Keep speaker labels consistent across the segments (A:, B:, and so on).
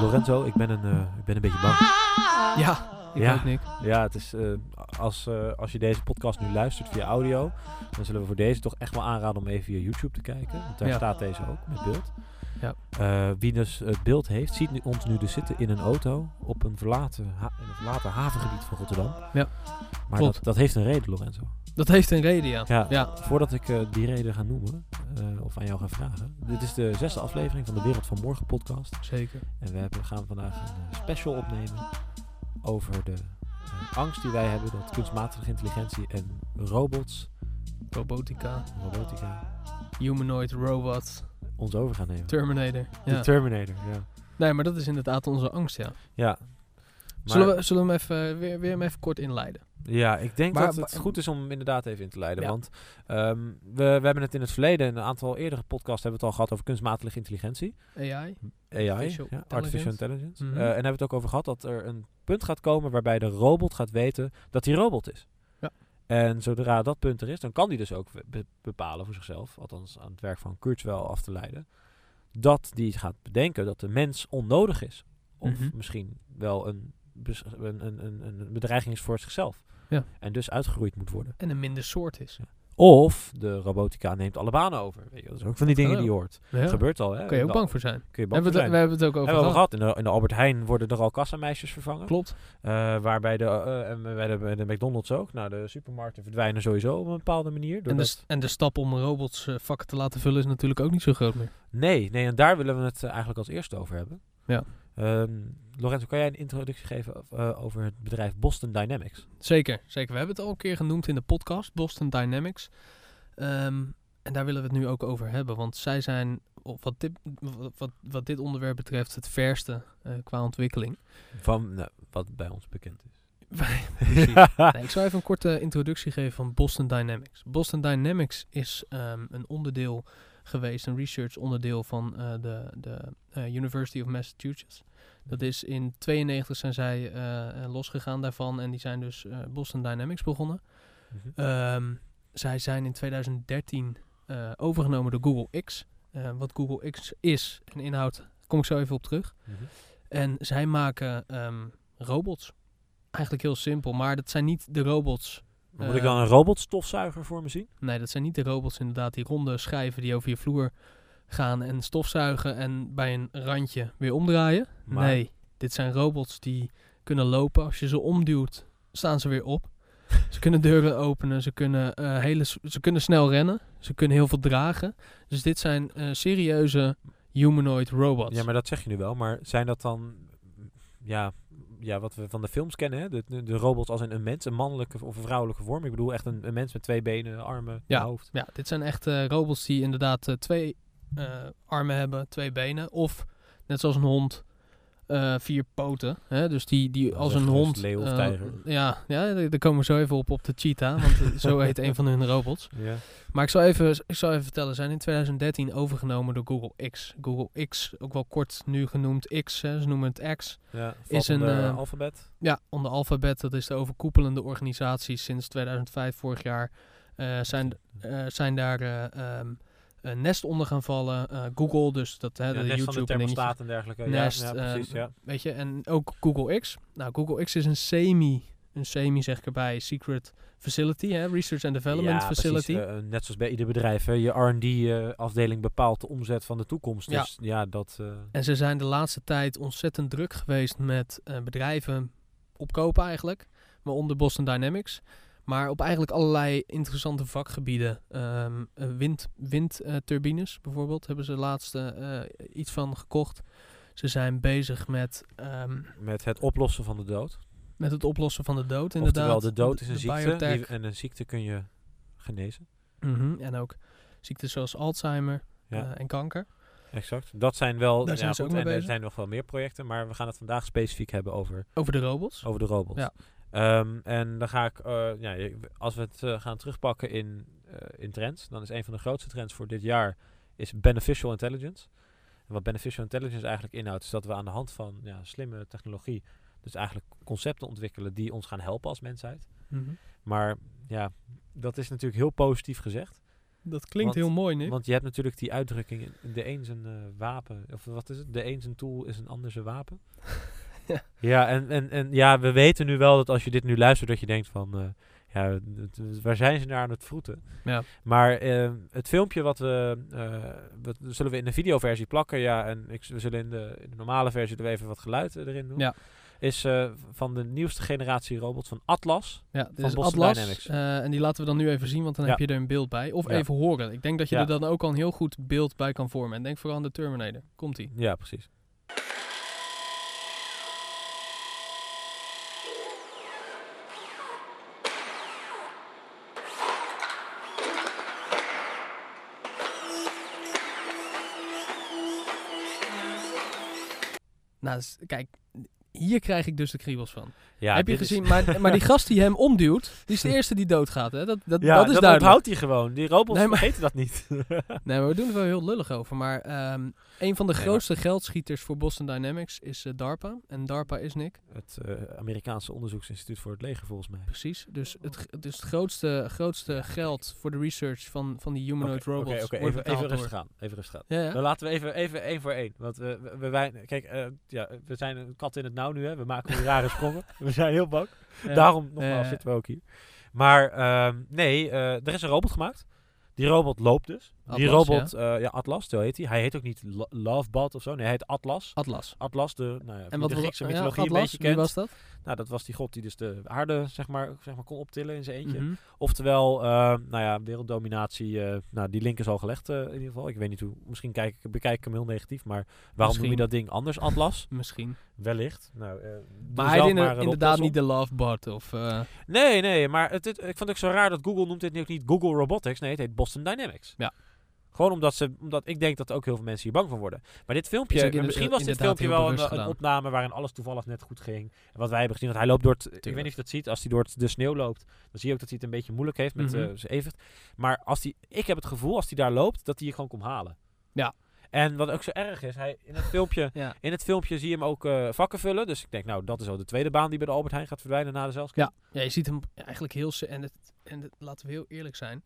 A: Lorenzo, ik ben een, eh, ik ben een beetje bang.
B: Ja, ik
A: Ja.
B: ook Nick.
A: Ja, het is, eh, als, eh, als je deze podcast nu luistert via audio, dan zullen we voor deze toch echt wel aanraden om even via YouTube te kijken. Want daar
B: Ja.
A: staat deze ook met beeld.
B: Ja.
A: Wie dus het beeld heeft, ziet nu, ons nu dus zitten in een auto op een verlaten, in een verlaten havengebied van Rotterdam.
B: Ja,
A: Maar
B: klopt.
A: dat, dat heeft een reden, Lorenzo.
B: Dat heeft een reden, ja.
A: Ja,
B: Ja.
A: Voordat ik eh, die reden ga noemen, eh, of aan jou ga vragen. Dit is de zesde aflevering van de Wereld van Morgen podcast.
B: Zeker.
A: En we hebben, gaan vandaag een eh, special opnemen over de angst die wij hebben dat kunstmatige intelligentie en robots,
B: Robotica,
A: robotica,
B: humanoid, robot,
A: ons over gaan nemen.
B: Terminator.
A: De
B: Ja.
A: Terminator, ja.
B: Nee, maar dat is inderdaad onze angst, ja.
A: Ja. Maar,
B: Zullen we, zullen we hem even, weer, weer hem even kort inleiden?
A: Ja, ik denk
B: Maar-
A: dat het goed is om inderdaad even in te leiden.
B: Ja.
A: Want ehm, we, we hebben het in het verleden, in een aantal eerdere podcasts, hebben we het al gehad over kunstmatige intelligentie.
B: AI?
A: AI,
B: Artificial
A: ja, artificial intelligence.
B: Mhm.
A: Eh, en hebben we het ook over gehad dat er een punt gaat komen waarbij de robot gaat weten dat hij robot is.
B: Ja.
A: En zodra dat punt er is, dan kan hij dus ook be- bepalen voor zichzelf, althans aan het werk van Kurzweil af te leiden, dat die gaat bedenken dat de mens onnodig is. Of
B: Mhm.
A: misschien wel een, een, een, een bedreiging is voor zichzelf.
B: Ja.
A: En dus uitgeroeid moet worden.
B: En een minder soort is.
A: Of de robotica neemt alle banen over. Weet je, dat is ook van die
B: Dat
A: dingen die je hoort.
B: Ja.
A: Gebeurt al, hè?
B: Kun je ook bang voor zijn.
A: Kun je bang
B: Hebben we,
A: voor zijn.
B: we hebben het ook over
A: Hebben
B: gehad.
A: gehad. In de, in de Albert Heijn worden er al kassameisjes vervangen.
B: Klopt.
A: Eh, waarbij de, eh, en bij, de, bij de McDonald's ook. Nou, de supermarkten verdwijnen sowieso op een bepaalde manier.
B: En de, en de stap om robots eh, vakken te laten vullen is natuurlijk ook niet zo groot meer.
A: Nee, nee, en daar willen we het eh, eigenlijk als eerste over hebben.
B: Ja.
A: Ehm, Lorenzo, kan jij een introductie geven eh, over het bedrijf Boston Dynamics?
B: Zeker, zeker. We hebben het al een keer genoemd in de podcast, Boston Dynamics. Ehm, en daar willen we het nu ook over hebben. Want zij zijn, wat dit, wat, wat dit onderwerp betreft, het verste eh, qua ontwikkeling.
A: Van nou, wat bij ons bekend is.
B: Nee, ik zal even een korte introductie geven van Boston Dynamics. Boston Dynamics is ehm, een onderdeel geweest, een research onderdeel van eh, de, de eh, University of Massachusetts. Dat is in 92 zijn zij eh, losgegaan daarvan en die zijn dus Boston Dynamics begonnen.
A: Mhm.
B: Ehm, zij zijn in 2013 eh, overgenomen door Google X. Wat Google X is en inhoudt, kom ik zo even op terug.
A: Mhm.
B: En zij maken ehm, robots. Eigenlijk heel simpel, maar dat zijn niet de robots.
A: Moet ik dan een robotstofzuiger voor me zien?
B: Nee, dat zijn niet de robots inderdaad, die ronde schijven die over je vloer gaan en stofzuigen en bij een randje weer omdraaien.
A: Maar-
B: Nee, dit zijn robots die kunnen lopen. Als je ze omduwt, staan ze weer op. ze kunnen deuren openen, ze kunnen, eh, hele, ze kunnen snel rennen, ze kunnen heel veel dragen. Dus dit zijn eh, serieuze humanoid robots.
A: Ja, maar dat zeg je nu wel. Maar zijn dat dan, ja, ja wat we van de films kennen, hè? De, de, robots als een mens, een mannelijke of een vrouwelijke vorm. Ik bedoel echt een, een mens met twee benen, armen,
B: Ja.
A: hoofd.
B: Ja, dit zijn echt eh, robots die inderdaad eh, twee eh, armen hebben, twee benen. Of net zoals een hond, eh, vier poten. Hè? Dus die, die als een hond.
A: leeuw of
B: eh,
A: tijger.
B: ja, ja, daar komen we zo even op op de cheetah. Want eh, zo heet een van hun robots.
A: Ja.
B: Maar ik zal even, ik zal even vertellen. Zijn in 2013 overgenomen door Google X. Google X, ook wel kort nu genoemd X. Hè? Ze noemen het X.
A: ja
B: Is een, eh,
A: alfabet.
B: Ja, onder Alphabet, dat is de overkoepelende organisatie sinds 2005, vorig jaar, eh, zijn, eh, zijn daar eh, ehm, nest onder gaan vallen. Eh, Google, dus dat hè,
A: Ja,
B: de
A: nest van de
B: YouTube en dingetje.
A: thermostaat en dergelijke.
B: Nest,
A: ja, ja, precies,
B: eh,
A: ja.
B: Weet je, en ook Google X. Nou, Google X is een semi, een semi zeg ik erbij, secret facility, hè, research and development
A: ja,
B: facility.
A: Eh, net zoals bij ieder bedrijf. Hè. Je R&D-afdeling bepaalt de omzet van de toekomst.
B: Ja.
A: Dus ja, dat... eh,
B: En ze zijn de laatste tijd ontzettend druk geweest met eh, bedrijven opkopen eigenlijk. Waaronder Boston Dynamics. Maar op eigenlijk allerlei interessante vakgebieden. Eh, wind, windturbines bijvoorbeeld hebben ze laatst eh, iets van gekocht. Ze zijn bezig met, ehm,
A: met het oplossen van de dood.
B: met het oplossen van de dood inderdaad.
A: Oftewel, de dood is een
B: de
A: ziekte. die- en een ziekte kun je genezen.
B: Mhm, En ook ziektes zoals Alzheimer
A: Ja.
B: eh, en kanker.
A: Exact. Dat zijn wel...
B: Daar
A: ja,
B: zijn ze
A: goed,
B: ook mee
A: en er
B: bezig.
A: zijn nog wel meer projecten. Maar we gaan het vandaag specifiek hebben over,
B: Over de robots.
A: over de robots.
B: Ja.
A: Ehm, en dan ga ik... eh, ja, als we het eh, gaan terugpakken in, eh, in trends... dan is een van de grootste trends voor dit jaar... is beneficial intelligence. En wat beneficial intelligence eigenlijk inhoudt... is dat we aan de hand van ja, slimme technologie... dus eigenlijk concepten ontwikkelen... die ons gaan helpen als mensheid.
B: Mhm.
A: Maar ja, dat is natuurlijk heel positief gezegd.
B: Dat klinkt
A: Want-
B: heel mooi, Nick.
A: Want je hebt natuurlijk die uitdrukking, de een zijn eh, wapen, of wat is het? De een zijn tool is een ander zijn wapen.
B: Ja.
A: en, en, en ja, we weten nu wel dat als je dit nu luistert, dat je denkt van, eh, ja, waar zijn ze naar aan het vroeten?
B: Ja.
A: Maar eh, het filmpje wat we, eh, wat zullen we in de videoversie plakken, ja, en ik, we zullen in de, in de normale versie er even wat geluid eh, erin doen.
B: Ja.
A: Is van de nieuwste generatie robots van Atlas.
B: Ja, dit
A: van
B: is
A: Boston
B: Atlas.
A: Dynamics.
B: en die laten we dan nu even zien, want dan
A: Ja.
B: heb je er een beeld bij. Of
A: Ja.
B: even horen. Ik denk dat je er dan ook al een heel goed beeld bij kan vormen. En denk vooral aan de Terminator. Komt-ie.
A: Ja, precies.
B: Kijk, hier krijg ik dus de kriebels van.
A: Ja,
B: heb je
A: is-
B: gezien? Maar, maar die gast die hem omduwt, die is de eerste die doodgaat. Hè? Dat, dat,
A: Ja,
B: dat is
A: dat
B: duidelijk.
A: onthoudt hij gewoon. Die robots
B: Nee, maar-
A: vergeten dat niet.
B: Nee, maar we doen er wel heel lullig over. Maar ehm, een van de
A: Nee,
B: grootste geldschieters voor Boston Dynamics is eh, DARPA. En DARPA is Nick.
A: het eh, Amerikaanse onderzoeksinstituut voor het leger, volgens mij.
B: Precies. Dus het, dus het grootste, grootste geld voor de research van, van die humanoid robots
A: Oké, even, even
B: door-
A: rustig aan. Even rustig.
B: Ja.
A: Dan laten we even, even één voor één. Want we, we, wij- kijk, eh, ja, we zijn een kat in het nauw nu. Hè. We maken nu rare sprongen. We zijn heel bang.
B: Ja.
A: Daarom, nogmaals,
B: Ja.
A: zitten we ook hier. Maar ehm, nee, eh, er is een robot gemaakt. Die robot loopt dus. Die robot, ja. ja, Atlas, zo heet hij. Hij heet ook niet Lo- Lovebot of zo. Nee, hij heet Atlas.
B: Atlas.
A: Atlas, de, nou ja,
B: En
A: wie
B: wat
A: de
B: was-
A: Griekse
B: ja,
A: mythologie
B: Atlas,
A: een beetje
B: wie
A: kent.
B: was dat?
A: Nou, dat was die god die dus de aarde, zeg maar, zeg maar kon optillen in zijn eentje.
B: Mhm.
A: Oftewel, eh, nou ja, werelddominatie, eh, nou, die link is al gelegd eh, in ieder geval. Ik weet niet hoe, misschien kijk ik, bekijk ik hem heel negatief, maar waarom noem je dat ding anders Atlas?
B: Misschien.
A: Wellicht. Nou, eh,
B: Maar hij is inderdaad- niet de Lovebot of... eh,
A: Nee, nee, maar het, het- ik vond het ook zo raar dat Google noemt dit nu ook niet Google Robotics. Nee, het heet Boston Dynamics.
B: Ja.
A: Gewoon omdat, ze, omdat ik denk dat ook heel veel mensen hier bang van worden. Maar dit filmpje, misschien was dit filmpje wel een, een opname waarin alles toevallig net goed ging. En wat wij hebben gezien, want hij loopt door het, ik weet niet of je dat ziet, als hij door het, de sneeuw loopt, dan zie je ook dat hij het een beetje moeilijk heeft met
B: Mhm.
A: eh, zijn evenwicht. Maar als hij, ik heb het gevoel, als hij daar loopt, dat hij je gewoon komt halen.
B: Ja.
A: En wat ook zo erg is, hij, in, het filmpje,
B: ja.
A: in het filmpje zie je hem ook eh, vakken vullen. Dus ik denk, nou, dat is al de tweede baan die bij de Albert Heijn gaat verdwijnen na de zelfscan.
B: Ja. ja, je ziet hem eigenlijk heel... En, het, en het, laten we heel eerlijk zijn.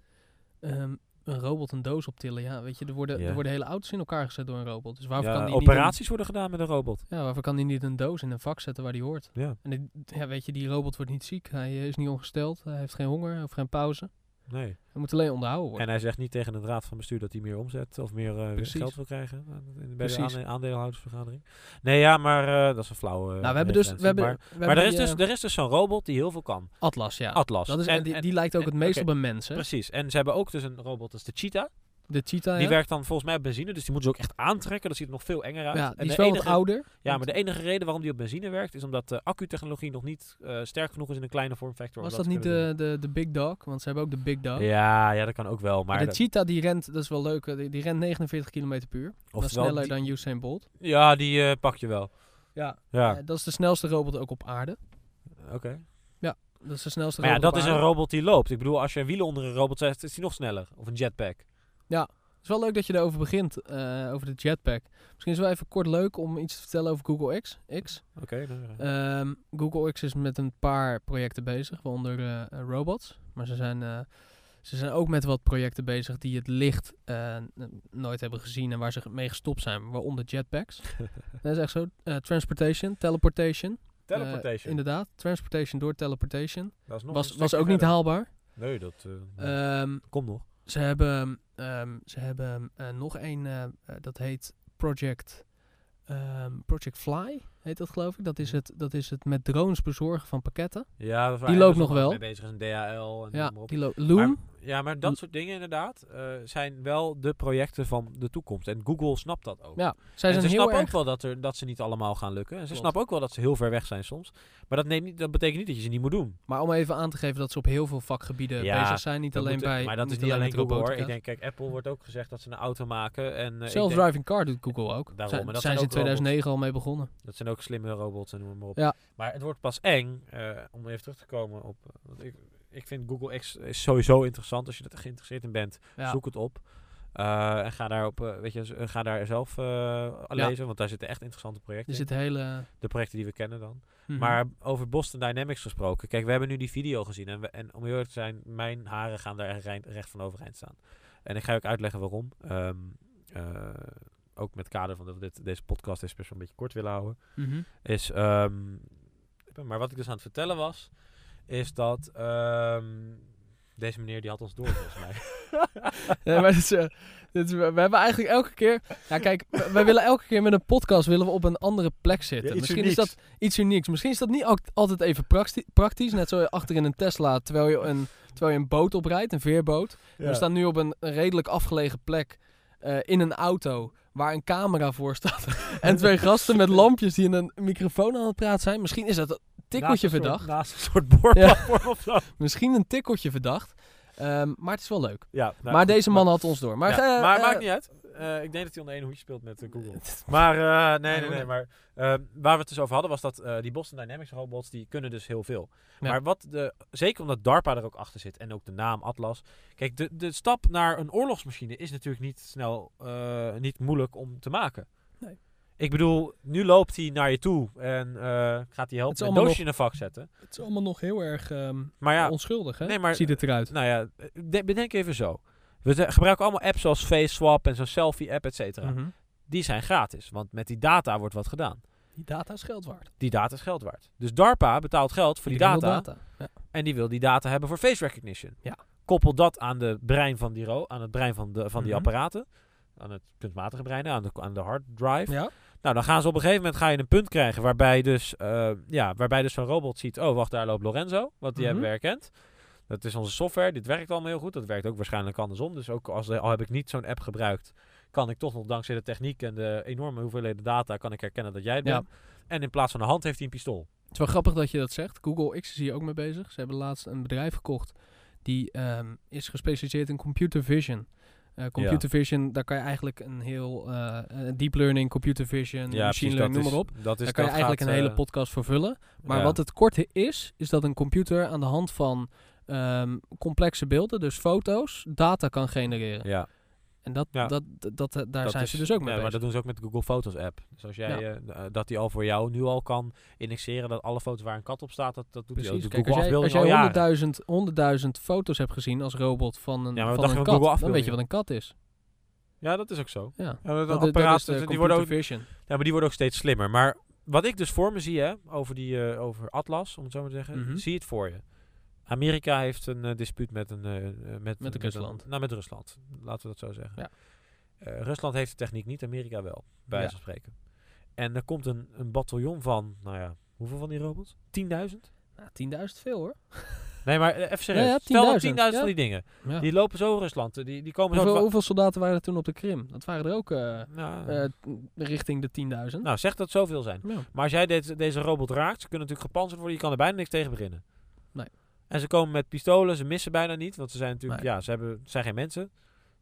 B: Ehm, een robot een doos optillen. Ja, weet je, er worden,
A: Ja.
B: er worden hele auto's in elkaar gezet door een robot. Dus waarvoor
A: Ja,
B: kan die niet
A: operaties worden gedaan met een robot.
B: een, ja, waarvoor kan die niet een doos in een vak zetten waar die hoort?
A: Ja.
B: En ja, weet je, die robot wordt niet ziek. Hij is niet ongesteld. Hij heeft geen honger of geen pauze.
A: Nee.
B: Hij moet alleen onderhouden worden.
A: En hij zegt niet tegen de raad van bestuur dat hij meer omzet of meer eh, geld wil krijgen eh, bij de
B: Precies.
A: aandeelhoudersvergadering. Nee, ja, maar eh, dat is een flauwe.
B: nou, we hebben dus... We hebben,
A: maar
B: we
A: maar
B: hebben
A: er, is dus, er is dus zo'n robot die heel veel kan.
B: Atlas, ja.
A: Atlas.
B: Dat is,
A: En-
B: en, die,
A: en-
B: die lijkt ook
A: en-
B: het meest op een mens, hè?
A: Precies. En ze hebben ook dus een robot, dat is de Cheetah.
B: De cheetah,
A: Die
B: ja.
A: werkt dan volgens mij op benzine, dus die moeten ze ook echt aantrekken. Dat ziet er nog veel enger uit.
B: ja,
A: En
B: die is
A: de
B: wel
A: enige,
B: wat ouder.
A: Ja, maar de enige reden waarom die op benzine werkt, is omdat de accutechnologie nog niet eh, sterk genoeg is in een kleine vormfactor.
B: Was dat niet de, de, de Big Dog? Want ze hebben ook de Big Dog.
A: Ja, ja, dat kan ook wel. Maar
B: Maar de
A: dat-
B: cheetah die rent, dat is wel leuk, eh, die, die rent 49 km per uur. Dat is sneller
A: die-
B: dan Usain Bolt.
A: Ja, die eh, pak je wel.
B: Ja.
A: Ja,
B: dat is de snelste robot ook op aarde.
A: oké.
B: Dat is de snelste
A: Maar ja,
B: robot
A: dat
B: op
A: is een robot die loopt. Ik bedoel, als je een wielen onder een robot zet, is die nog sneller. Of een jetpack.
B: Het is wel leuk dat je erover begint, eh, over de jetpack. Misschien is het wel even kort leuk om iets te vertellen over Google X. X.
A: Oké, ja.
B: Ehm, Google X is met een paar projecten bezig, waaronder eh, eh, robots. Maar ze zijn, eh, ze zijn ook met wat projecten bezig die het licht eh, nooit hebben gezien en waar ze mee gestopt zijn, waaronder jetpacks. dat is echt zo. Eh, transportation, teleportation. Eh,
A: Teleportation.
B: inderdaad, transportation door teleportation.
A: dat is nog
B: Was, ook niet haalbaar.
A: Nee, dat eh,
B: Ehm,
A: komt nog.
B: Ze hebben, ehm, ze hebben eh, nog een, eh, eh, dat heet Project, ehm, Project Fly, heet dat geloof ik. Dat is, het, dat is het met drones bezorgen van pakketten.
A: Ja, dat
B: Die loopt nog wel.
A: mee bezig is, een DHL en
B: Ja, die lo- Loom.
A: Ja, maar dat soort dingen inderdaad eh, zijn wel de projecten van de toekomst. En Google snapt dat ook.
B: ja, zij
A: en
B: zijn
A: ze snappen
B: erg...
A: ook wel dat, er, dat ze niet allemaal gaan lukken. En ze
B: Klopt.
A: snappen ook wel dat ze heel ver weg zijn soms. Maar dat, neemt niet, dat betekent niet dat je ze niet moet doen.
B: Maar om even aan te geven dat ze op heel veel vakgebieden
A: Ja,
B: bezig zijn. Niet alleen
A: moet-
B: bij
A: maar dat is
B: niet
A: alleen Google hoor. Ik denk, kijk, Apple wordt ook gezegd dat ze een auto maken. En, eh,
B: Self-driving car doet Google ook.
A: Daarom,
B: zijn
A: dat
B: zijn ze in
A: ook
B: 2009 al mee begonnen.
A: dat zijn ook slimme robots en noem maar op.
B: Ja.
A: Maar het wordt pas eng, eh, om even terug te komen op... eh, want ik, ik vind Google X is sowieso interessant. Als je er geïnteresseerd in bent,
B: Ja.
A: zoek het op. Eh, en ga daar, op, eh, weet je, z- ga daar zelf eh, lezen, want daar zitten echt interessante projecten
B: Er
A: in.
B: hele...
A: De projecten die we kennen dan.
B: mhm.
A: Maar over Boston Dynamics gesproken. Kijk, we hebben nu die video gezien. En, we, en om heel eerlijk te zijn, mijn haren gaan daar recht, recht van overeind staan. En ik ga je ook uitleggen waarom. Ehm, eh, ook met kader van dat we dit, deze podcast is best wel een beetje kort willen houden.
B: Mhm.
A: Is, ehm, maar wat ik dus aan het vertellen was, is dat ehm, deze meneer die had ons door volgens mij.
B: Nee, maar dit is, eh, dit is- we hebben eigenlijk elke keer... Ja, kijk, we- wij willen elke keer met een podcast willen we op een andere plek zitten.
A: Ja,
B: Misschien
A: unieks.
B: is dat iets unieks. Misschien is dat niet altijd even practi- praktisch. Net zo achter in een Tesla, terwijl je een, terwijl je een boot oprijdt, een veerboot. We staan nu op een redelijk afgelegen plek eh, in een auto waar een camera voor staat. en twee gasten met lampjes die in een microfoon aan het praten zijn. Misschien is dat tikkeltje
A: Naast een soort-
B: verdacht.
A: naast een soort boorplatform of zo.
B: Misschien een tikkeltje verdacht. Ehm, maar het is wel leuk.
A: Ja, nou,
B: maar deze man had ons door. Maar,
A: ja,
B: eh,
A: maar
B: eh,
A: maakt niet uit. Eh, ik denk dat hij onder één hoedje speelt met Google. Maar eh, nee, nee, nee. Maar eh, waar we het dus over hadden was dat die Boston Dynamics robots die kunnen dus heel veel.
B: Ja.
A: Maar wat de, zeker omdat DARPA er ook achter zit en ook de naam Atlas. Kijk, de, de stap naar een oorlogsmachine is natuurlijk niet snel, niet moeilijk om te maken.
B: Nee.
A: Ik bedoel, nu loopt hij naar je toe en eh, gaat hij helpen een doosje in een vak zetten.
B: Het is allemaal nog heel erg ehm,
A: Maar ja,
B: onschuldig, hè?
A: nee, maar-
B: Ziet het eruit.
A: nou ja, de- bedenk even zo. We gebruiken allemaal apps zoals FaceSwap en zo'n selfie-app, et cetera.
B: Mhm.
A: Die zijn gratis, want met die data wordt wat gedaan.
B: Die data is geld waard.
A: Die data is geld waard. Dus DARPA betaalt geld voor die,
B: wil
A: data,
B: Ja.
A: en die wil die data hebben voor face recognition.
B: Ja.
A: Koppel dat aan de brein van die ro aan het brein van, de, van die
B: Mhm.
A: apparaten, aan het kunstmatige brein, aan de, aan de hard drive.
B: ja.
A: Nou, dan gaan ze op een gegeven moment ga je een punt krijgen waarbij dus, eh, ja, waarbij dus zo'n robot ziet, oh wacht, daar loopt Lorenzo, want die
B: Mhm.
A: hebben we herkend. Dat is onze software, dit werkt allemaal heel goed. Dat werkt ook waarschijnlijk andersom. Dus ook als, al heb ik niet zo'n app gebruikt, kan ik toch nog dankzij de techniek en de enorme hoeveelheden data, kan ik herkennen dat jij het
B: Ja.
A: bent. En in plaats van een hand heeft hij een pistool.
B: Het is wel grappig dat je dat zegt. Google X is hier ook mee bezig. Ze hebben laatst een bedrijf gekocht die ehm, is gespecialiseerd in computer vision. Eh, computer vision, daar kan je eigenlijk een heel eh, deep learning, computer vision, machine learning, noem maar op.
A: Dat is,
B: Daar kan je eigenlijk een hele
A: eh,
B: podcast voor vullen. Maar
A: ja.
B: wat het kort is, is dat een computer aan de hand van ehm, complexe beelden, dus foto's, data kan genereren.
A: Ja,
B: En dat,
A: Ja.
B: dat, dat, dat- daar
A: dat
B: zijn
A: is-
B: ze dus ook mee
A: ja, Maar dat doen ze ook met de Google Fotos app. Dus als jij,
B: Ja.
A: eh, d- dat die al voor jou nu al kan indexeren dat alle foto's waar een kat op staat, dat, dat doet hij ook.
B: Precies.
A: De
B: Kijk, als
A: Google
B: jij, als jij
A: al jaren.
B: 100.000 100.000 foto's hebt gezien als robot van een,
A: Ja,
B: van een kat,
A: Google
B: dan weet je wat een kat is.
A: Ja, dat is ook zo.
B: Ja.
A: Dat
B: Dat, dat
A: apparaat,
B: is de
A: die worden ook,
B: vision.
A: ja, maar die worden ook steeds slimmer. Maar wat ik dus voor me zie, hè, over, die, eh, over Atlas, om het zo maar te zeggen,
B: Mhm.
A: zie het voor je. Amerika heeft een eh, dispuut met een... eh, eh, met,
B: Met Rusland.
A: Een, nou, met Rusland. Laten we dat zo zeggen.
B: Ja.
A: Rusland heeft de techniek niet, Amerika wel, bij wijze van spreken. En er komt een, een bataljon van, nou ja, hoeveel van die robots? 10.000?
B: Nou, 10.000 veel hoor.
A: Nee, maar even serieus.
B: Ja, ja,
A: Stel dat
B: 10.000,
A: 10.000
B: ja.
A: van die dingen.
B: Ja.
A: Die lopen zo Rusland. Die, die komen zo...
B: Hoeveel, hoeveel soldaten waren er toen op de Krim? Dat waren er ook
A: nou,
B: richting de 10.000.
A: nou, zeg dat zoveel zijn. Maar als jij deze, deze robot raakt, ze kunnen natuurlijk gepantserd worden, je kan er bijna niks tegen beginnen. En ze komen met pistolen, ze missen bijna niet, want ze zijn natuurlijk,
B: Nee.
A: ja, ze hebben, zijn geen mensen.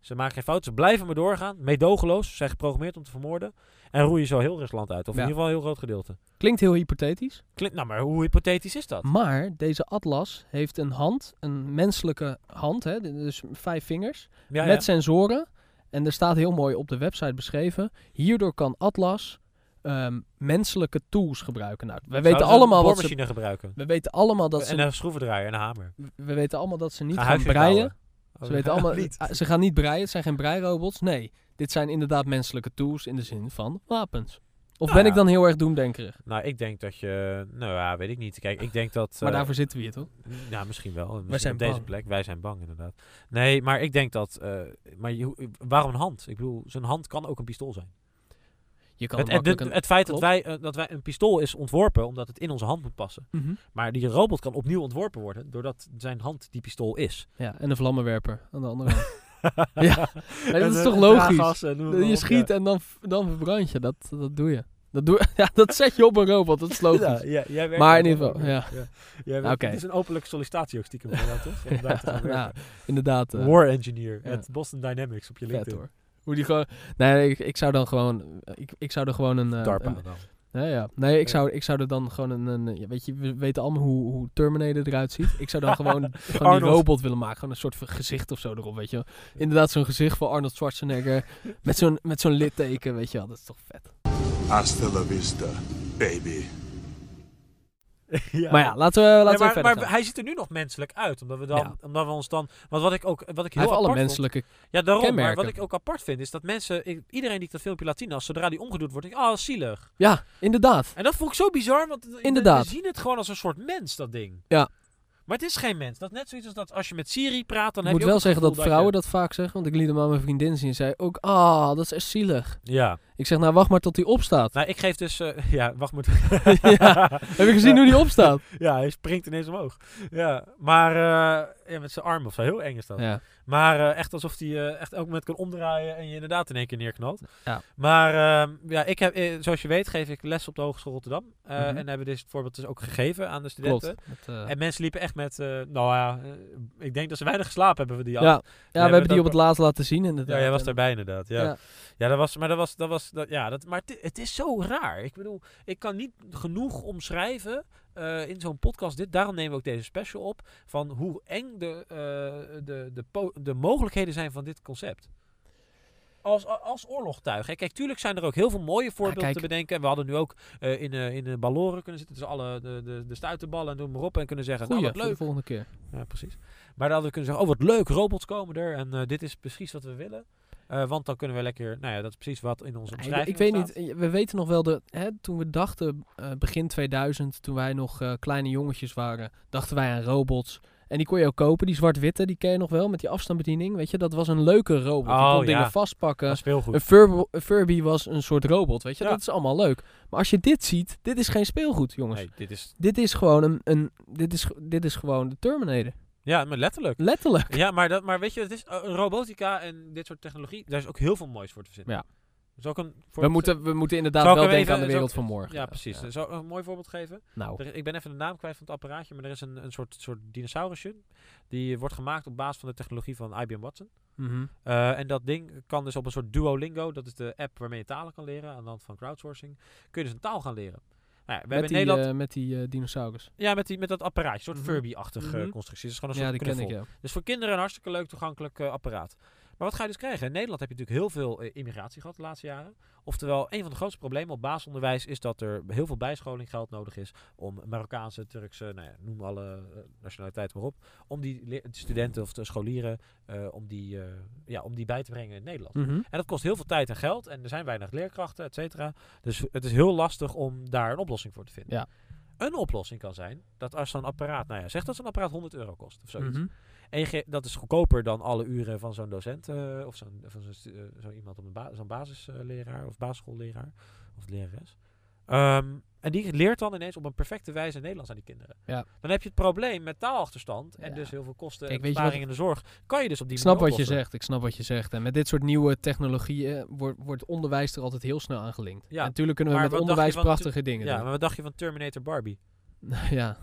A: Ze maken geen fouten, ze blijven maar doorgaan, meedogenloos, ze zijn geprogrammeerd om te vermoorden. En roeien zo heel Rusland uit, of
B: Ja.
A: in ieder geval een heel groot gedeelte.
B: Klinkt heel hypothetisch.
A: Klinkt, nou, maar hoe hypothetisch is dat?
B: Maar deze atlas heeft een hand, een menselijke hand, hè, dus vijf vingers,
A: Ja,
B: met
A: ja.
B: sensoren. En er staat heel mooi op de website beschreven. Hierdoor kan Atlas ehm, menselijke tools gebruiken. Nou, we weten
A: ze
B: allemaal dat ze,
A: gebruiken.
B: we weten allemaal dat
A: en
B: ze,
A: een schroevendraaier en een hamer.
B: we weten allemaal dat ze niet
A: Ga
B: gaan breien.
A: bouwen. Oh,
B: Ze weten allemaal, ah, ze gaan niet breien. Het zijn geen breirobots. Nee, dit zijn inderdaad menselijke tools in de zin van wapens. Of
A: Nou
B: ben
A: ja.
B: ik dan heel erg doemdenkerig?
A: Nou, ik denk dat je, nou ja, weet ik niet. Kijk, ik denk dat...
B: Maar
A: eh,
B: daarvoor zitten we hier toch?
A: Ja, misschien wel. Misschien
B: zijn
A: op deze plek. Wij zijn bang, inderdaad. Nee, maar ik denk dat... eh, maar je, waarom een hand? Ik bedoel, zo'n hand kan ook een pistool zijn.
B: Je kan
A: Het, het,
B: makkelijk
A: het,
B: een...
A: het feit dat wij, eh, dat wij... Een pistool is ontworpen omdat het in onze hand moet passen.
B: Mhm.
A: Maar die robot kan opnieuw ontworpen worden... doordat zijn hand die pistool is.
B: Ja, en een vlammenwerper aan de andere kant. ja, maar dat is toch
A: eh,
B: logisch? Je
A: op,
B: schiet
A: ja.
B: en dan, dan verbrand je. Dat, dat doe je. Dat, doe, ja, dat zet je op een robot. Dat is logisch.
A: Ja, ja, jij werkt
B: Maar in ieder geval, ja. Oké.
A: Het is een openlijke sollicitatie ook stiekem. voor jou, toch? Om daar te gaan
B: ja,
A: werken.
B: inderdaad. eh,
A: War engineer
B: ja.
A: at Boston Dynamics op je
B: vet
A: LinkedIn.
B: hoor. Hoe die gewoon... Nee, ik, ik zou dan gewoon... Ik, ik zou er gewoon een... eh,
A: DARPA
B: een-
A: dan.
B: Ja, ja. Nee, ik zou, ik zou er dan gewoon een... een weet je, we weten allemaal hoe, hoe Terminator eruit ziet. Ik zou dan gewoon, gewoon die robot willen maken. Gewoon een soort van gezicht of zo erop, weet je wel. Inderdaad, zo'n gezicht van Arnold Schwarzenegger. met zo'n met zo'n litteken, weet je wel. Dat is toch vet.
C: Hasta la vista, baby.
A: ja.
B: Maar ja, laten we, laten
A: Nee,
B: we
A: maar,
B: verder
A: maar
B: gaan.
A: hij ziet er nu nog menselijk uit, omdat we dan,
B: Ja.
A: omdat we ons dan, want wat ik ook, wat ik heel
B: alle
A: apart vond-
B: menselijke...
A: ja, daarom, maar wat ik ook apart vind is dat mensen, ik- iedereen die ik dat filmpje laat zien, als zodra die omgedoet wordt, denk ik, oh, zielig.
B: Ja, inderdaad.
A: En dat vond ik zo bizar, want
B: Inderdaad.
A: we zien het gewoon als een soort mens, dat ding.
B: Ja.
A: Maar het is geen mens. Dat is net zoiets als dat als je met Siri praat, dan
B: Ik
A: heb
B: moet
A: je
B: wel zeggen dat vrouwen
A: je-
B: dat vaak zeggen, want ik liet hem aan mijn vriendin zien en zei ook, ah, dat is echt zielig.
A: Ja.
B: Ik zeg, nou wacht maar tot hij opstaat.
A: Nou, ik geef dus, eh, ja, wacht maar.
B: Ja. Heb je gezien hoe hij opstaat?
A: Ja, hij springt ineens omhoog. Ja, maar eh, ja, met zijn arm of zo. Heel eng is dat.
B: Ja.
A: Maar eh, echt alsof hij eh, echt elk moment kan omdraaien en je inderdaad in één keer neerknalt.
B: Ja.
A: Maar ehm, ja, ik heb, eh, zoals je weet, geef ik les op de Hogeschool Rotterdam.
B: Mhm.
A: En hebben dit voorbeeld dus ook gegeven aan de studenten. En mensen liepen echt met, nou ja, ik denk dat ze weinig geslapen hebben die
B: ja,
A: avond.
B: ja, we
A: hebben
B: hebben die op het laatst laten zien inderdaad.
A: Ja, jij was daarbij inderdaad. Ja, ja.
B: Ja.
A: dat was, maar dat was, dat was, dat, ja, dat, maar het, het is zo raar. Ik bedoel, ik kan niet genoeg omschrijven eh, in zo'n podcast dit. Daarom nemen we ook deze special op van hoe eng de, eh, de, de, de mogelijkheden zijn van dit concept. Als, als oorlogtuig. Hè. Kijk, tuurlijk zijn er ook heel veel mooie voorbeelden te bedenken. We hadden nu ook eh, in, in de balloren kunnen zitten. Dus alle de, de, de stuiterballen en doen maar op. En kunnen zeggen,
B: Goeie,
A: nou wat
B: de
A: leuk.
B: volgende keer.
A: Ja, precies. Maar dan hadden we kunnen zeggen, oh wat leuk, robots komen er. En dit is precies wat we willen. Eh, want dan kunnen we lekker, nou ja, dat is precies wat in onze
B: Ja, ik, ik weet niet, we weten nog wel, de, hè, toen we dachten, eh, begin 2000, toen wij nog eh, kleine jongetjes waren, dachten wij aan robots. En die kon je ook kopen, die zwart-witte, die ken je nog wel, met die afstandsbediening. Weet je, dat was een leuke robot. die
A: Oh,
B: kon
A: ja.
B: dingen vastpakken.
A: Speelgoed.
B: Een Furby, een Furby was een soort robot, weet je.
A: Ja.
B: Dat is allemaal leuk. Maar als je dit ziet, dit is geen speelgoed, jongens.
A: Nee, dit is,
B: Dit is gewoon een, een dit, is, dit is gewoon de Terminator.
A: Ja, maar letterlijk.
B: Letterlijk.
A: Ja, maar, dat, maar weet je, het is uh, robotica en dit soort technologie, daar is ook heel veel moois voor te vinden.
B: Ja.
A: Zal ik een
B: We moeten, we moeten inderdaad wel denken
A: even-
B: aan de wereld van morgen.
A: Ja, precies.
B: Ja.
A: Zal ik een mooi voorbeeld geven?
B: Nou,
A: Er ik ben even de naam kwijt van het apparaatje, maar er is een, een soort, soort dinosaurusje. Die wordt gemaakt op basis van de technologie van IBM Watson.
B: mhm.
A: Eh, en dat ding kan dus op een soort Duolingo, dat is de app waarmee je talen kan leren aan de hand van crowdsourcing, kun je dus een taal gaan leren. Nou ja, we
B: met,
A: hebben
B: die,
A: Nederland,
B: eh, met die eh, dinosaurus.
A: ja, met, die, met dat apparaatje, een soort
B: Mhm.
A: Furby-achtige
B: Mhm.
A: constructie. Het is gewoon een
B: Ja,
A: soort
B: die ken ik, ja.
A: Dus voor kinderen een hartstikke leuk toegankelijk eh, apparaat. Maar wat ga je dus krijgen? In Nederland heb je natuurlijk heel veel eh, immigratie gehad de laatste jaren. Oftewel, een van de grootste problemen op basisonderwijs is dat er heel veel bijscholing geld nodig is om Marokkaanse, Turkse, nou ja, noem alle eh, nationaliteiten maar op, om die studenten of de scholieren, eh, om, die, ja, om die bij te brengen in Nederland.
B: Mhm.
A: En dat kost heel veel tijd en geld en er zijn weinig leerkrachten, et cetera. Dus het is heel lastig om daar een oplossing voor te vinden.
B: Ja.
A: Een oplossing kan zijn dat als zo'n apparaat, nou ja, zeg dat zo'n apparaat 100 euro kost of zoiets.
B: Mhm.
A: En je ge- dat is goedkoper dan alle uren van zo'n docent eh, of zo'n van zo'n eh, zo iemand op een ba zo'n basisleraar of basisschoolleraar of lerares. Ehm, en die leert dan ineens op een perfecte wijze Nederlands aan die kinderen.
B: Ja.
A: Dan heb je het probleem met taalachterstand en
B: Ja.
A: dus heel veel kosten
B: Kijk,
A: en besparing in de zorg. Kan je dus op die
B: Ik snap
A: manier
B: wat je zegt, ik snap wat je zegt. En met dit soort nieuwe technologieën wordt, wordt onderwijs er altijd heel snel aan gelinkt.
A: Ja,
B: En natuurlijk kunnen we
A: maar
B: met onderwijs prachtige dingen
A: Ja,
B: doen.
A: maar wat dacht je van Terminator Barbie?
B: ja.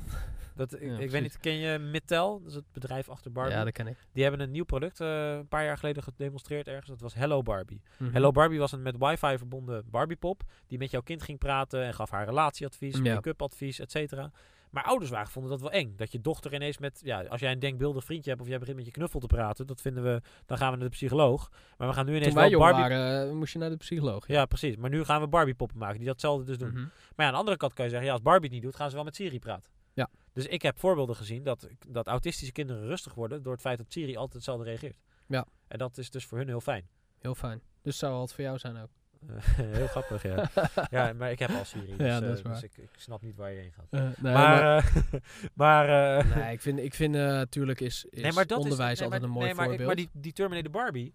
A: Dat, ik, weet niet, ken je Mittel? Dat is het bedrijf achter Barbie.
B: ja, dat ken ik.
A: Die hebben een nieuw product eh, een paar jaar geleden gedemonstreerd ergens. Dat was Hello Barbie.
B: Mhm.
A: Hello Barbie was een met wifi verbonden Barbiepop. Die met jouw kind ging praten en gaf haar relatieadvies, make-up advies, et cetera. Maar ouders waren vonden dat wel eng. Dat je dochter ineens met, ja, als jij een denkbeeldig vriendje hebt of jij begint met je knuffel te praten, dat vinden we, dan gaan we naar de psycholoog. Maar we gaan nu ineens
B: Toen wij
A: wel Barbie...
B: waren, eh, moest je naar de psycholoog.
A: Ja, precies. Maar nu gaan we Barbiepoppen maken die datzelfde dus doen.
B: Mhm.
A: Maar ja, aan de andere kant kan je zeggen, ja, als Barbie het niet doet, gaan ze wel met Siri praten.
B: Ja.
A: Dus ik heb voorbeelden gezien dat, dat autistische kinderen rustig worden door het feit dat Siri altijd hetzelfde reageert.
B: Ja.
A: En dat is dus voor hun heel fijn.
B: Heel fijn. Dus zou het voor jou zijn ook.
A: Eh, heel grappig, ja. ja, maar ik heb al Siri, dus,
B: Ja, dat
A: eh,
B: is waar.
A: dus ik, ik snap niet waar je heen gaat.
B: Eh, nee,
A: maar,
B: maar,
A: maar,
B: nee, ik vind, ik vind natuurlijk is, is
A: nee, maar dat
B: onderwijs
A: is, nee,
B: altijd
A: maar,
B: een mooi
A: nee, maar, ik-
B: voorbeeld.
A: Maar die, die Terminator Barbie,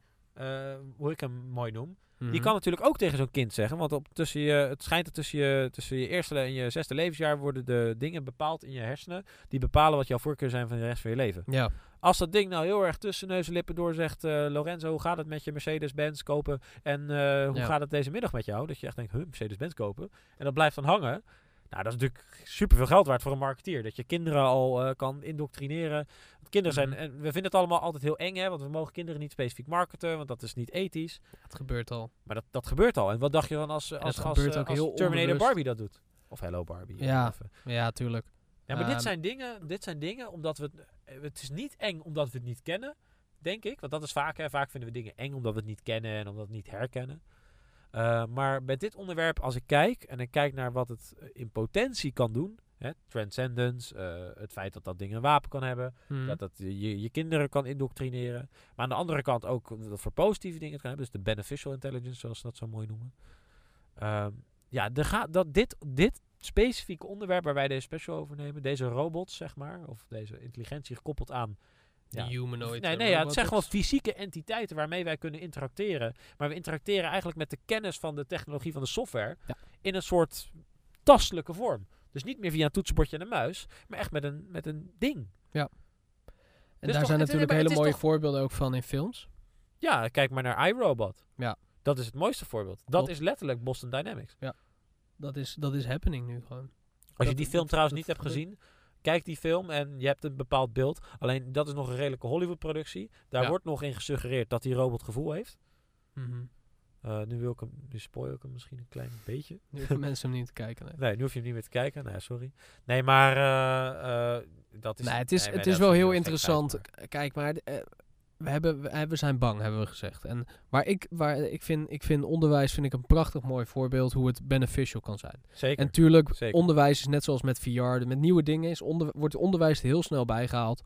A: hoe ik hem mooi noem, die
B: Mhm.
A: kan natuurlijk ook tegen zo'n kind zeggen. Want op, tussen je, het schijnt dat tussen je, tussen je eerste en je zesde levensjaar worden de dingen bepaald in je hersenen. Die bepalen wat jouw voorkeur zijn van de rest van je leven.
B: Ja,
A: Als dat ding nou heel erg tussen neus en lippen door zegt... eh, Lorenzo, hoe gaat het met je Mercedes-Benz kopen? En eh, hoe
B: Ja.
A: gaat het deze middag met jou? Dat je echt denkt, huh, Mercedes-Benz kopen? En dat blijft dan hangen. Nou, dat is natuurlijk superveel geld waard voor een marketeer. Dat je kinderen al eh, kan indoctrineren. Want kinderen zijn...
B: Mhm.
A: En we vinden het allemaal altijd heel eng, hè? Want we mogen kinderen niet specifiek marketen. Want dat is niet ethisch.
B: het gebeurt al.
A: Maar dat, dat gebeurt al. En wat dacht je dan als, als, als, eh, als Terminator
B: onbewust.
A: Barbie dat doet? Of Hello Barbie.
B: Ja.
A: Even.
B: Ja, tuurlijk.
A: Ja, maar dit
B: Ehm,
A: zijn dingen, dit zijn dingen omdat we het, eh, het is niet eng omdat we het niet kennen, denk ik. Want dat is vaak, hè, vaak vinden we dingen eng omdat we het niet kennen en omdat we het niet herkennen. Eh, maar bij dit onderwerp, als ik kijk en ik kijk naar wat het eh, in potentie kan doen, Hè, transcendence, eh, het feit dat dat ding een wapen kan hebben.
B: Mhm.
A: Dat dat je, je kinderen kan indoctrineren. Maar aan de andere kant ook dat voor positieve dingen het kan hebben. Dus de beneficial intelligence, zoals ze dat zo mooi noemen. Ehm, ja, er gaat dat dit, dit specifieke onderwerp waar wij deze special over nemen, deze robots, zeg maar, of deze intelligentie gekoppeld aan.
B: De
A: Ja,
B: humanoid.
A: Nee,
B: eh,
A: nee ja, het zijn gewoon fysieke entiteiten waarmee wij kunnen interacteren. Maar we interacteren eigenlijk met de kennis van de technologie van de software
B: Ja.
A: in een soort tastelijke vorm. Dus niet meer via een toetsenbordje en een muis, maar echt met een, met een ding.
B: En
A: is
B: daar
A: toch-
B: zijn natuurlijk hele mooie
A: toch-
B: voorbeelden ook van in films.
A: Ja, kijk maar naar iRobot.
B: Ja.
A: Dat is het mooiste voorbeeld. Dat
B: Klopt.
A: is letterlijk Boston Dynamics.
B: Dat is, dat is happening nu gewoon.
A: Als je die film
B: dat-
A: trouwens
B: dat
A: niet hebt gezien, kijk die film en je hebt een bepaald beeld. Alleen dat is nog een redelijke Hollywood-productie. Daar
B: Ja.
A: wordt nog in gesuggereerd dat die robot gevoel heeft.
B: Mhm.
A: Eh, nu wil ik hem, nu spoil ik hem misschien een klein beetje.
B: Nu hoeven mensen hem niet te kijken. Nee,
A: Nee, nu hoef je hem niet meer te kijken. Nee, sorry. Nee, maar eh, eh, dat is...
B: nee het is,
A: nee,
B: het is wel heel interessant. Kijk, maar we, hebben, we, we zijn bang, hebben we gezegd. En waar ik, waar ik, vind, ik vind onderwijs vind ik een prachtig mooi voorbeeld hoe het beneficial kan zijn.
A: Zeker.
B: En tuurlijk,
A: Zeker.
B: onderwijs is net zoals met VR, met nieuwe dingen is onder, wordt onderwijs er heel snel bijgehaald.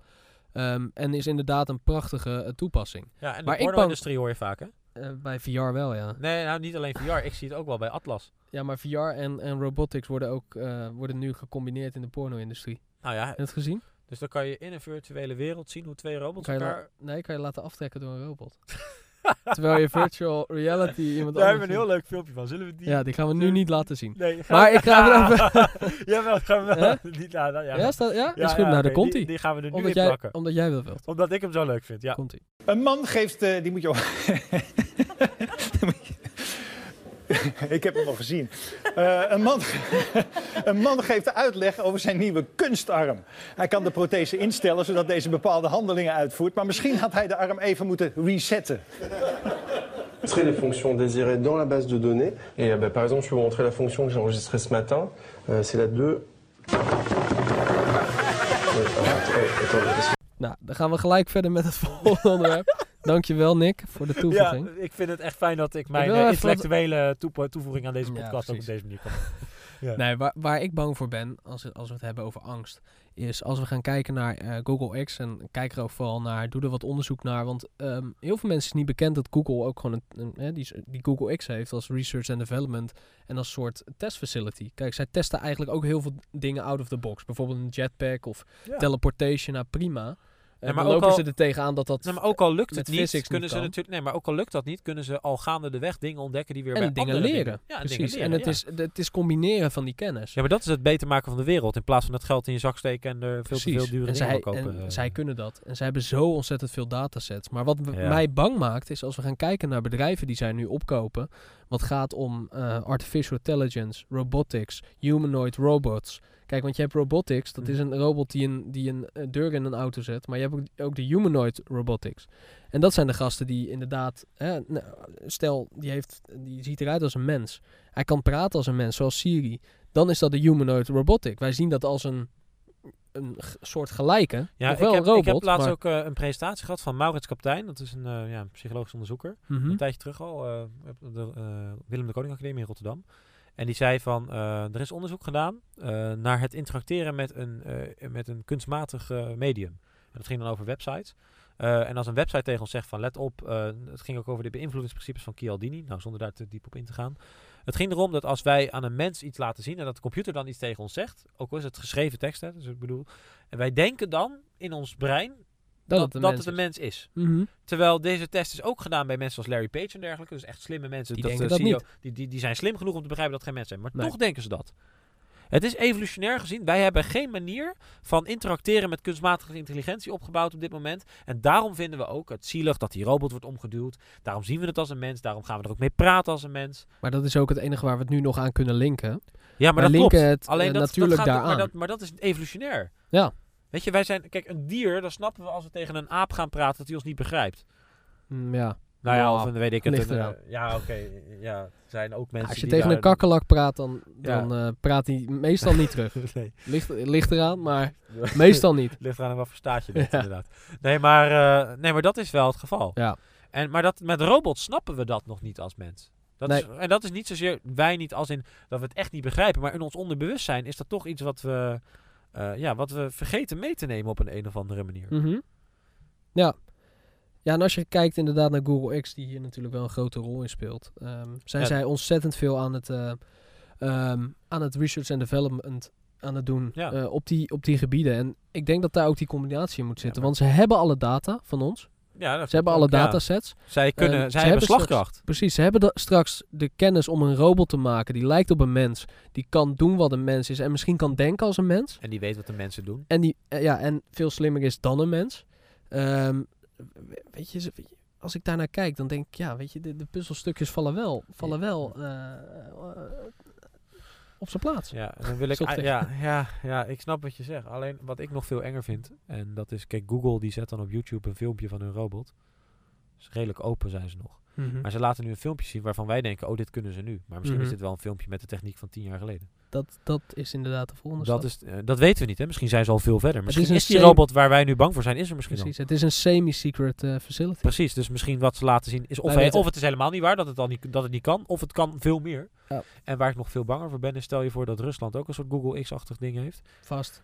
B: Ehm, en is inderdaad een prachtige eh, toepassing.
A: ja, en de
B: maar
A: porno-industrie hoor je vaak, hè?
B: Eh, bij VR wel, ja.
A: Nee, nou niet alleen VR. Ik zie het ook wel bij Atlas.
B: Ja, maar VR en, en robotics worden ook eh, worden nu gecombineerd in de porno-industrie.
A: Nou ja,
B: Heb je het gezien?
A: Dus dan kan je in een virtuele wereld zien hoe twee robots
B: Kan je la-
A: elkaar...
B: nee, kan je laten aftrekken door een robot. Terwijl je virtual reality iemand
A: Daar hebben we een heel leuk filmpje van. Zullen we die...
B: Ja, die gaan we nu niet laten zien.
A: Nee,
B: Maar ik ga hem
A: Jawel, gaan we wel. Niet laten. Ja,
B: Ja, ja?
A: Ja,
B: is goed,
A: ja,
B: nou, daar komt
A: die,
B: hij.
A: die gaan we er nu
B: Omdat
A: in
B: jij,
A: plakken.
B: omdat jij dat wilt.
A: Omdat ik hem zo leuk vind, ja.
B: Komt hij.
C: Een man geeft, eh, die moet je ook... Ik heb hem al gezien. Eh, een, man, een man geeft uitleg over zijn nieuwe kunstarm. Hij kan de prothese instellen zodat deze bepaalde handelingen uitvoert. Maar misschien had hij de arm even moeten resetten.
D: les fonctions désirées dans la base de données. Et euh, bah, par exemple, je peux vous montrer la fonction que j'ai enregistrée ce matin. Euh, c'est la 2. Ouais, attends, attends,
B: Nou, dan gaan we gelijk verder met het volgende onderwerp. Dankjewel, Nick, voor de
A: Ja,
B: toevoeging.
A: ik vind het echt fijn dat ik mijn eh, intellectuele toevoeging aan deze
B: Ja,
A: podcast ook op deze manier kan. Ja.
B: Nee, waar, waar ik bang voor ben, als, het, als we het hebben over angst, is als we gaan kijken naar eh, Google X en kijk er ook vooral naar, doe er wat onderzoek naar. Want ehm, heel veel mensen is niet bekend dat Google ook gewoon een, die, die Google X heeft als research and development en als soort test facility. Kijk, zij testen eigenlijk ook heel veel dingen out of the box. Bijvoorbeeld een jetpack of
A: Ja.
B: teleportation, nou prima.
A: Ja, maar
B: dan
A: ook
B: lopen
A: al-
B: ze er tegenaan dat dat
A: Nee, maar ook al lukt het niet, kunnen
B: niet
A: ze natuurlijk. Nee, maar ook al lukt dat niet, kunnen ze al gaande de weg dingen ontdekken die weer
B: en
A: bij
B: dingen leren.
A: Dingen, ja,
B: Precies.
A: dingen leren,
B: en het,
A: ja.
B: is, het is combineren van die kennis.
A: Ja, maar dat is het beter maken van de wereld. In plaats van het geld in je zak steken en er veel te veel dure
B: en
A: dingen
B: zij,
A: kopen.
B: En
A: eh.
B: zij kunnen dat. En zij hebben zo ontzettend veel datasets. Maar wat
A: Ja.
B: mij bang maakt, is als we gaan kijken naar bedrijven die zij nu opkopen. Wat gaat om eh, artificial intelligence, robotics, humanoid robots. Kijk, want je hebt robotics, dat is
A: Mhm.
B: een robot die een, die een eh, deur in een auto zet. Maar je hebt ook, de humanoid robotics. En dat zijn de gasten die inderdaad, hè, nou, stel, die, heeft, die ziet eruit als een mens. Hij kan praten als een mens, zoals Siri. Dan is dat de humanoid robotic. Wij zien dat als een, een soort gelijke.
A: Ja, ik heb,
B: robot.
A: ik heb laatst
B: maar-
A: ook eh, een presentatie gehad van Maurits Kaptein. Dat is een eh, ja, psychologisch onderzoeker.
B: Mhm.
A: Een tijdje terug al. de Willem de Koning Academie in Rotterdam. En die zei van, eh, er is onderzoek gedaan eh, naar het interacteren met een, eh, met een kunstmatig medium. En dat ging dan over websites. En als een website tegen ons zegt van let op, het ging ook over de beïnvloedingsprincipes van Chialdini. Nou, zonder daar te diep op in te gaan. Het ging erom dat als wij aan een mens iets laten zien en dat de computer dan iets tegen ons zegt, ook al is het geschreven tekst, hè, dus ik bedoel, en wij denken dan in ons brein dat,
B: het een
A: dat
B: mens
A: het een
B: is.
A: mens is.
B: Mhm.
A: Terwijl deze test is ook gedaan bij mensen als Larry Page en dergelijke. Dus echt slimme mensen.
B: Die
A: dat
B: denken
A: de
B: dat niet.
A: Die, die, die zijn slim genoeg om te begrijpen dat het geen mensen zijn. Maar
B: Nee.
A: toch denken ze dat. Het is evolutionair gezien. Wij hebben geen manier van interacteren met kunstmatige intelligentie opgebouwd op dit moment. En daarom vinden we ook het zielig dat die robot wordt omgeduwd. Daarom zien we het als een mens. Daarom gaan we er ook mee praten als een mens.
B: Maar dat is ook het enige waar we het nu nog aan kunnen linken.
A: Ja, maar
B: Wij
A: dat
B: linken
A: klopt.
B: het,
A: Alleen
B: eh,
A: dat,
B: natuurlijk
A: dat gaat,
B: daaraan.
A: Maar dat, maar dat is evolutionair.
B: Ja.
A: Weet je, wij zijn... Kijk, een dier, dan snappen we als we tegen een aap gaan praten dat hij ons niet begrijpt.
B: Mm, ja.
A: Nou ja, of een, weet ik het. een, eh, ja, oké. ja, er zijn ook mensen
B: Als je
A: die
B: tegen
A: daar-
B: een kakkelak praat, dan,
A: Ja.
B: dan eh, praat hij meestal niet terug.
A: nee.
B: Ligt, ligt eraan, maar meestal niet.
A: Ligt eraan wat voor staat je bent,
B: Ja.
A: inderdaad. Nee maar, eh, nee, maar dat is wel het geval.
B: Ja.
A: En, maar dat, met robots snappen we dat nog niet als mens. Dat
B: Nee.
A: is, en dat is niet zozeer wij niet als in dat we het echt niet begrijpen, maar in ons onderbewustzijn is dat toch iets wat we, eh, ja, wat we vergeten mee te nemen op een, een of andere manier.
B: Mhm. Ja. Ja, en als je kijkt inderdaad naar Google X, die hier natuurlijk wel een grote rol in speelt, ehm, zijn
A: Ja.
B: zij ontzettend veel aan het, eh, ehm, aan het research en development aan het doen
A: Ja.
B: eh, op, die, op die gebieden. En ik denk dat daar ook die combinatie in moet zitten, want ze hebben alle data van ons.
A: Ja, dat
B: Ze hebben alle
A: ja.
B: datasets.
A: Zij kunnen,
B: En
A: zij
B: ze
A: hebben
B: hebben straks-
A: slagkracht.
B: Precies, ze hebben da- straks de kennis om een robot te maken die lijkt op een mens, die kan doen wat een mens is en misschien kan denken als een mens.
A: En die weet wat de mensen doen.
B: En, die, eh, ja, en veel slimmer is dan een mens. Ehm, we- weet je, als ik daarnaar kijk, dan denk ik, ja, weet je, de, de puzzelstukjes vallen wel, vallen wel eh, eh, op zijn plaats.
A: Ja, dan wil ik, ah, ja, ja, ja, ik snap wat je zegt. Alleen wat ik nog veel enger vind, en dat is, kijk, Google die zet dan op YouTube een filmpje van hun robot. Dus redelijk open zijn ze nog.
B: Mhm.
A: Maar ze laten nu een filmpje zien waarvan wij denken, oh, dit kunnen ze nu. Maar misschien
B: Mhm.
A: is dit wel een filmpje met de techniek van tien jaar geleden.
B: Dat, dat is inderdaad de volgende
A: Dat,
B: stap.
A: is, eh, dat weten we niet, hè. Misschien zijn ze al veel verder.
B: is
A: Misschien is, die robot waar wij nu bang voor zijn, is er misschien
B: Precies,
A: al.
B: het is een semi-secret eh, facility.
A: Precies, dus misschien wat ze laten zien is of, hij- of het is helemaal niet waar dat het, al niet, dat het niet kan, of het kan veel meer.
B: Ja.
A: En waar ik nog veel banger voor ben, is stel je voor dat Rusland ook een soort Google X-achtig ding heeft,
B: Vast.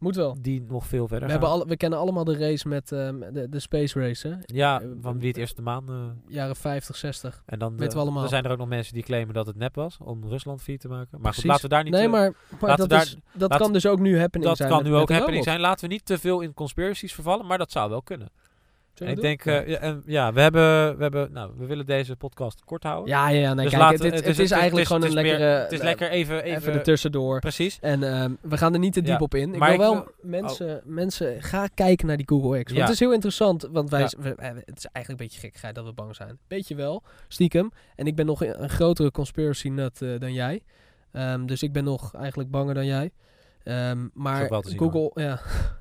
B: Moet wel.
A: die nog veel verder
B: We, hebben alle, we kennen allemaal de race met ehm, de, de space race, hè?
A: Ja,
B: Eh,
A: van wie het eerst de maan... eh,
B: Jaren 50, 60.
A: en dan
B: Weten we allemaal.
A: Er zijn er ook nog mensen die claimen dat het nep was om Rusland vier te maken. Maar goed, laten we daar niet...
B: Nee,
A: eh,
B: maar, maar
A: laten
B: dat,
A: we
B: is, dat
A: laten-
B: kan dus ook nu happening
A: dat
B: zijn.
A: kan
B: met-
A: nu ook happening
B: robot.
A: zijn. Laten we niet te veel in conspiracies vervallen, maar dat zou wel kunnen.
B: Zullen
A: ik denk, eh, ja, en, ja, we hebben, we hebben, nou, we willen deze podcast kort houden.
B: Ja, ja, ja. Nee,
A: Dus
B: kijk,
A: laten-
B: het, is eigenlijk gewoon een
A: meer-
B: lekkere...
A: Het is
B: eh,
A: lekker even, even,
B: Even ertussendoor.
A: precies.
B: En ehm, we gaan er niet te diep
A: Ja,
B: op in. Ik
A: maar
B: wil
A: ik
B: wel mensen, mensen, ga kijken naar die Google X. Want
A: Ja.
B: het is heel interessant, want wij,
A: Ja.
B: we- eh, het is eigenlijk een beetje gekkigheid dat we bang zijn. Beetje wel, stiekem. En ik ben nog een, een grotere conspiracy nut eh, dan jij. Ehm, dus ik ben nog eigenlijk banger dan jij. Ehm, maar
A: zien,
B: Google, ja.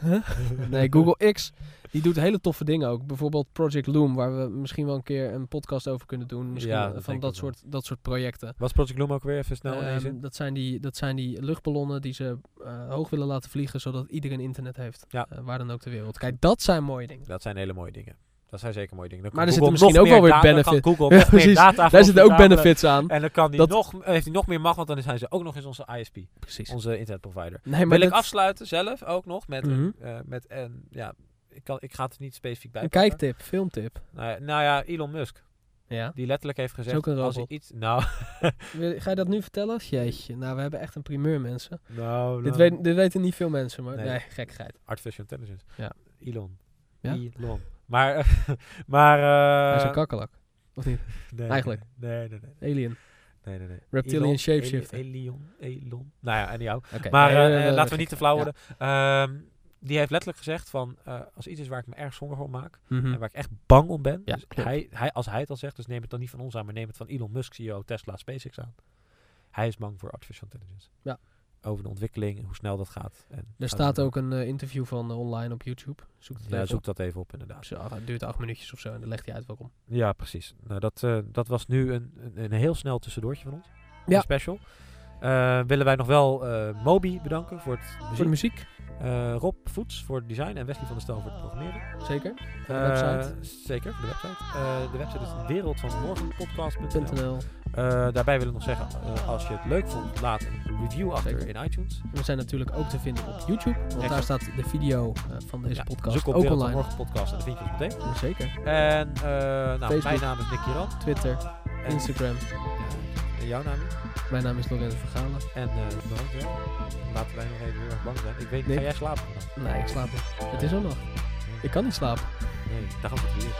B: Huh? nee, Google X, die doet hele toffe dingen ook. Bijvoorbeeld Project Loom, waar we misschien wel een keer een podcast over kunnen doen. Misschien
A: Ja, dat
B: van dat
A: wel.
B: soort, dat soort projecten.
A: Was Project Loom ook weer even snel zin?
B: dat, zijn die, dat zijn die luchtballonnen die ze eh, hoog willen laten vliegen, zodat iedereen internet heeft.
A: Ja.
B: eh, waar dan ook ter wereld. Kijk, dat zijn mooie dingen.
A: Dat zijn hele mooie dingen. Dat zijn zeker mooie dingen. Dan
B: Maar er zitten misschien ook wel weer
A: da- dan kan
B: benefit-
A: Google
B: Ja, precies.
A: data
B: Daar zitten ook benefits aan.
A: En dan kan die
B: Dat-
A: nog, heeft hij nog meer macht, want dan zijn ze ook nog eens onze ISP.
B: Precies.
A: Onze internetprovider.
B: Nee, maar
A: Wil ik afsluiten zelf ook nog met, een,
B: Mhm.
A: eh, met een, ja, ik, kan, ik ga het er niet specifiek bij
B: een kijktip, filmtip.
A: Nou, ja, nou ja, Elon Musk,
B: Ja.
A: die letterlijk heeft gezegd,
B: ook een
A: als iets, nou,
B: Ga je dat nu vertellen? Jeetje, nou we hebben echt een primeur mensen.
A: nou,
B: Dit,
A: nou.
B: weet, dit weten niet veel mensen, maar
A: Nee.
B: nee, gekkigheid.
A: artificial intelligence.
B: Ja.
A: Elon.
B: Ja?
A: Elon. Maar, maar, eh,
B: Hij is een kakkelak. Of niet?
A: nee,
B: eigenlijk.
A: Nee, nee, nee.
B: Alien.
A: nee, nee, nee.
B: Reptilian
A: Elon,
B: shapeshifter.
A: Elon. Nou ja, anyhow.
B: Oké.
A: Maar eh, laten we niet te flauw
B: ja.
A: worden. Ehm, die heeft letterlijk gezegd van, eh, als iets is waar ik me erg zwanger voor maak,
B: Mhm.
A: en waar ik echt bang om ben,
B: Ja,
A: dus hij, hij, als hij het al zegt, dus neem het dan niet van ons aan, maar neem het van Elon Musk, CEO Tesla, SpaceX aan. Hij is bang voor artificial intelligence.
B: Ja.
A: Over de ontwikkeling, hoe snel dat gaat. En
B: Er staat ook een eh, interview van eh, online op YouTube. Zoek het
A: Ja,
B: even
A: zoek
B: op.
A: dat even op inderdaad.
B: Zo, het duurt acht minuutjes of zo en dan legt hij uit waarom.
A: Ja, precies. Nou, dat, eh, dat was nu een, een, een heel snel tussendoortje van ons.
B: Ja.
A: Een special. Eh, willen wij nog wel eh, Moby bedanken voor het
B: Voor de
A: muziek. Eh, Rob Voets voor het design en Wesley van der Stel voor het programmeren.
B: zeker. Voor de website.
A: Zeker, voor de website. De website is wereldvanmorgenpodcast.nl.
B: .nl.
A: Eh daarbij wil ik nog zeggen, als je het leuk vond, laat een review achter
B: Zeker.
A: in iTunes.
B: We zijn natuurlijk ook te vinden op YouTube. Want daar staat de video van deze
A: Ja,
B: podcast
A: zoek op
B: ook
A: Wereld
B: online.
A: Morgen podcast en dan vind je ons meteen.
B: Zeker.
A: En nou, mijn naam is Nick Kiran.
B: Twitter,
A: En,
B: Instagram
A: jouw naam?
B: Mijn naam is Lorenzo Vergalen.
A: En uh, bedankt wel. Laten wij nog even heel erg bang zijn. Ik weet, niet ga jij slapen? Dan?
B: Nee, ik slaap niet. Het is al nog. Ik kan niet slapen.
A: Nee, daar gaat het weer.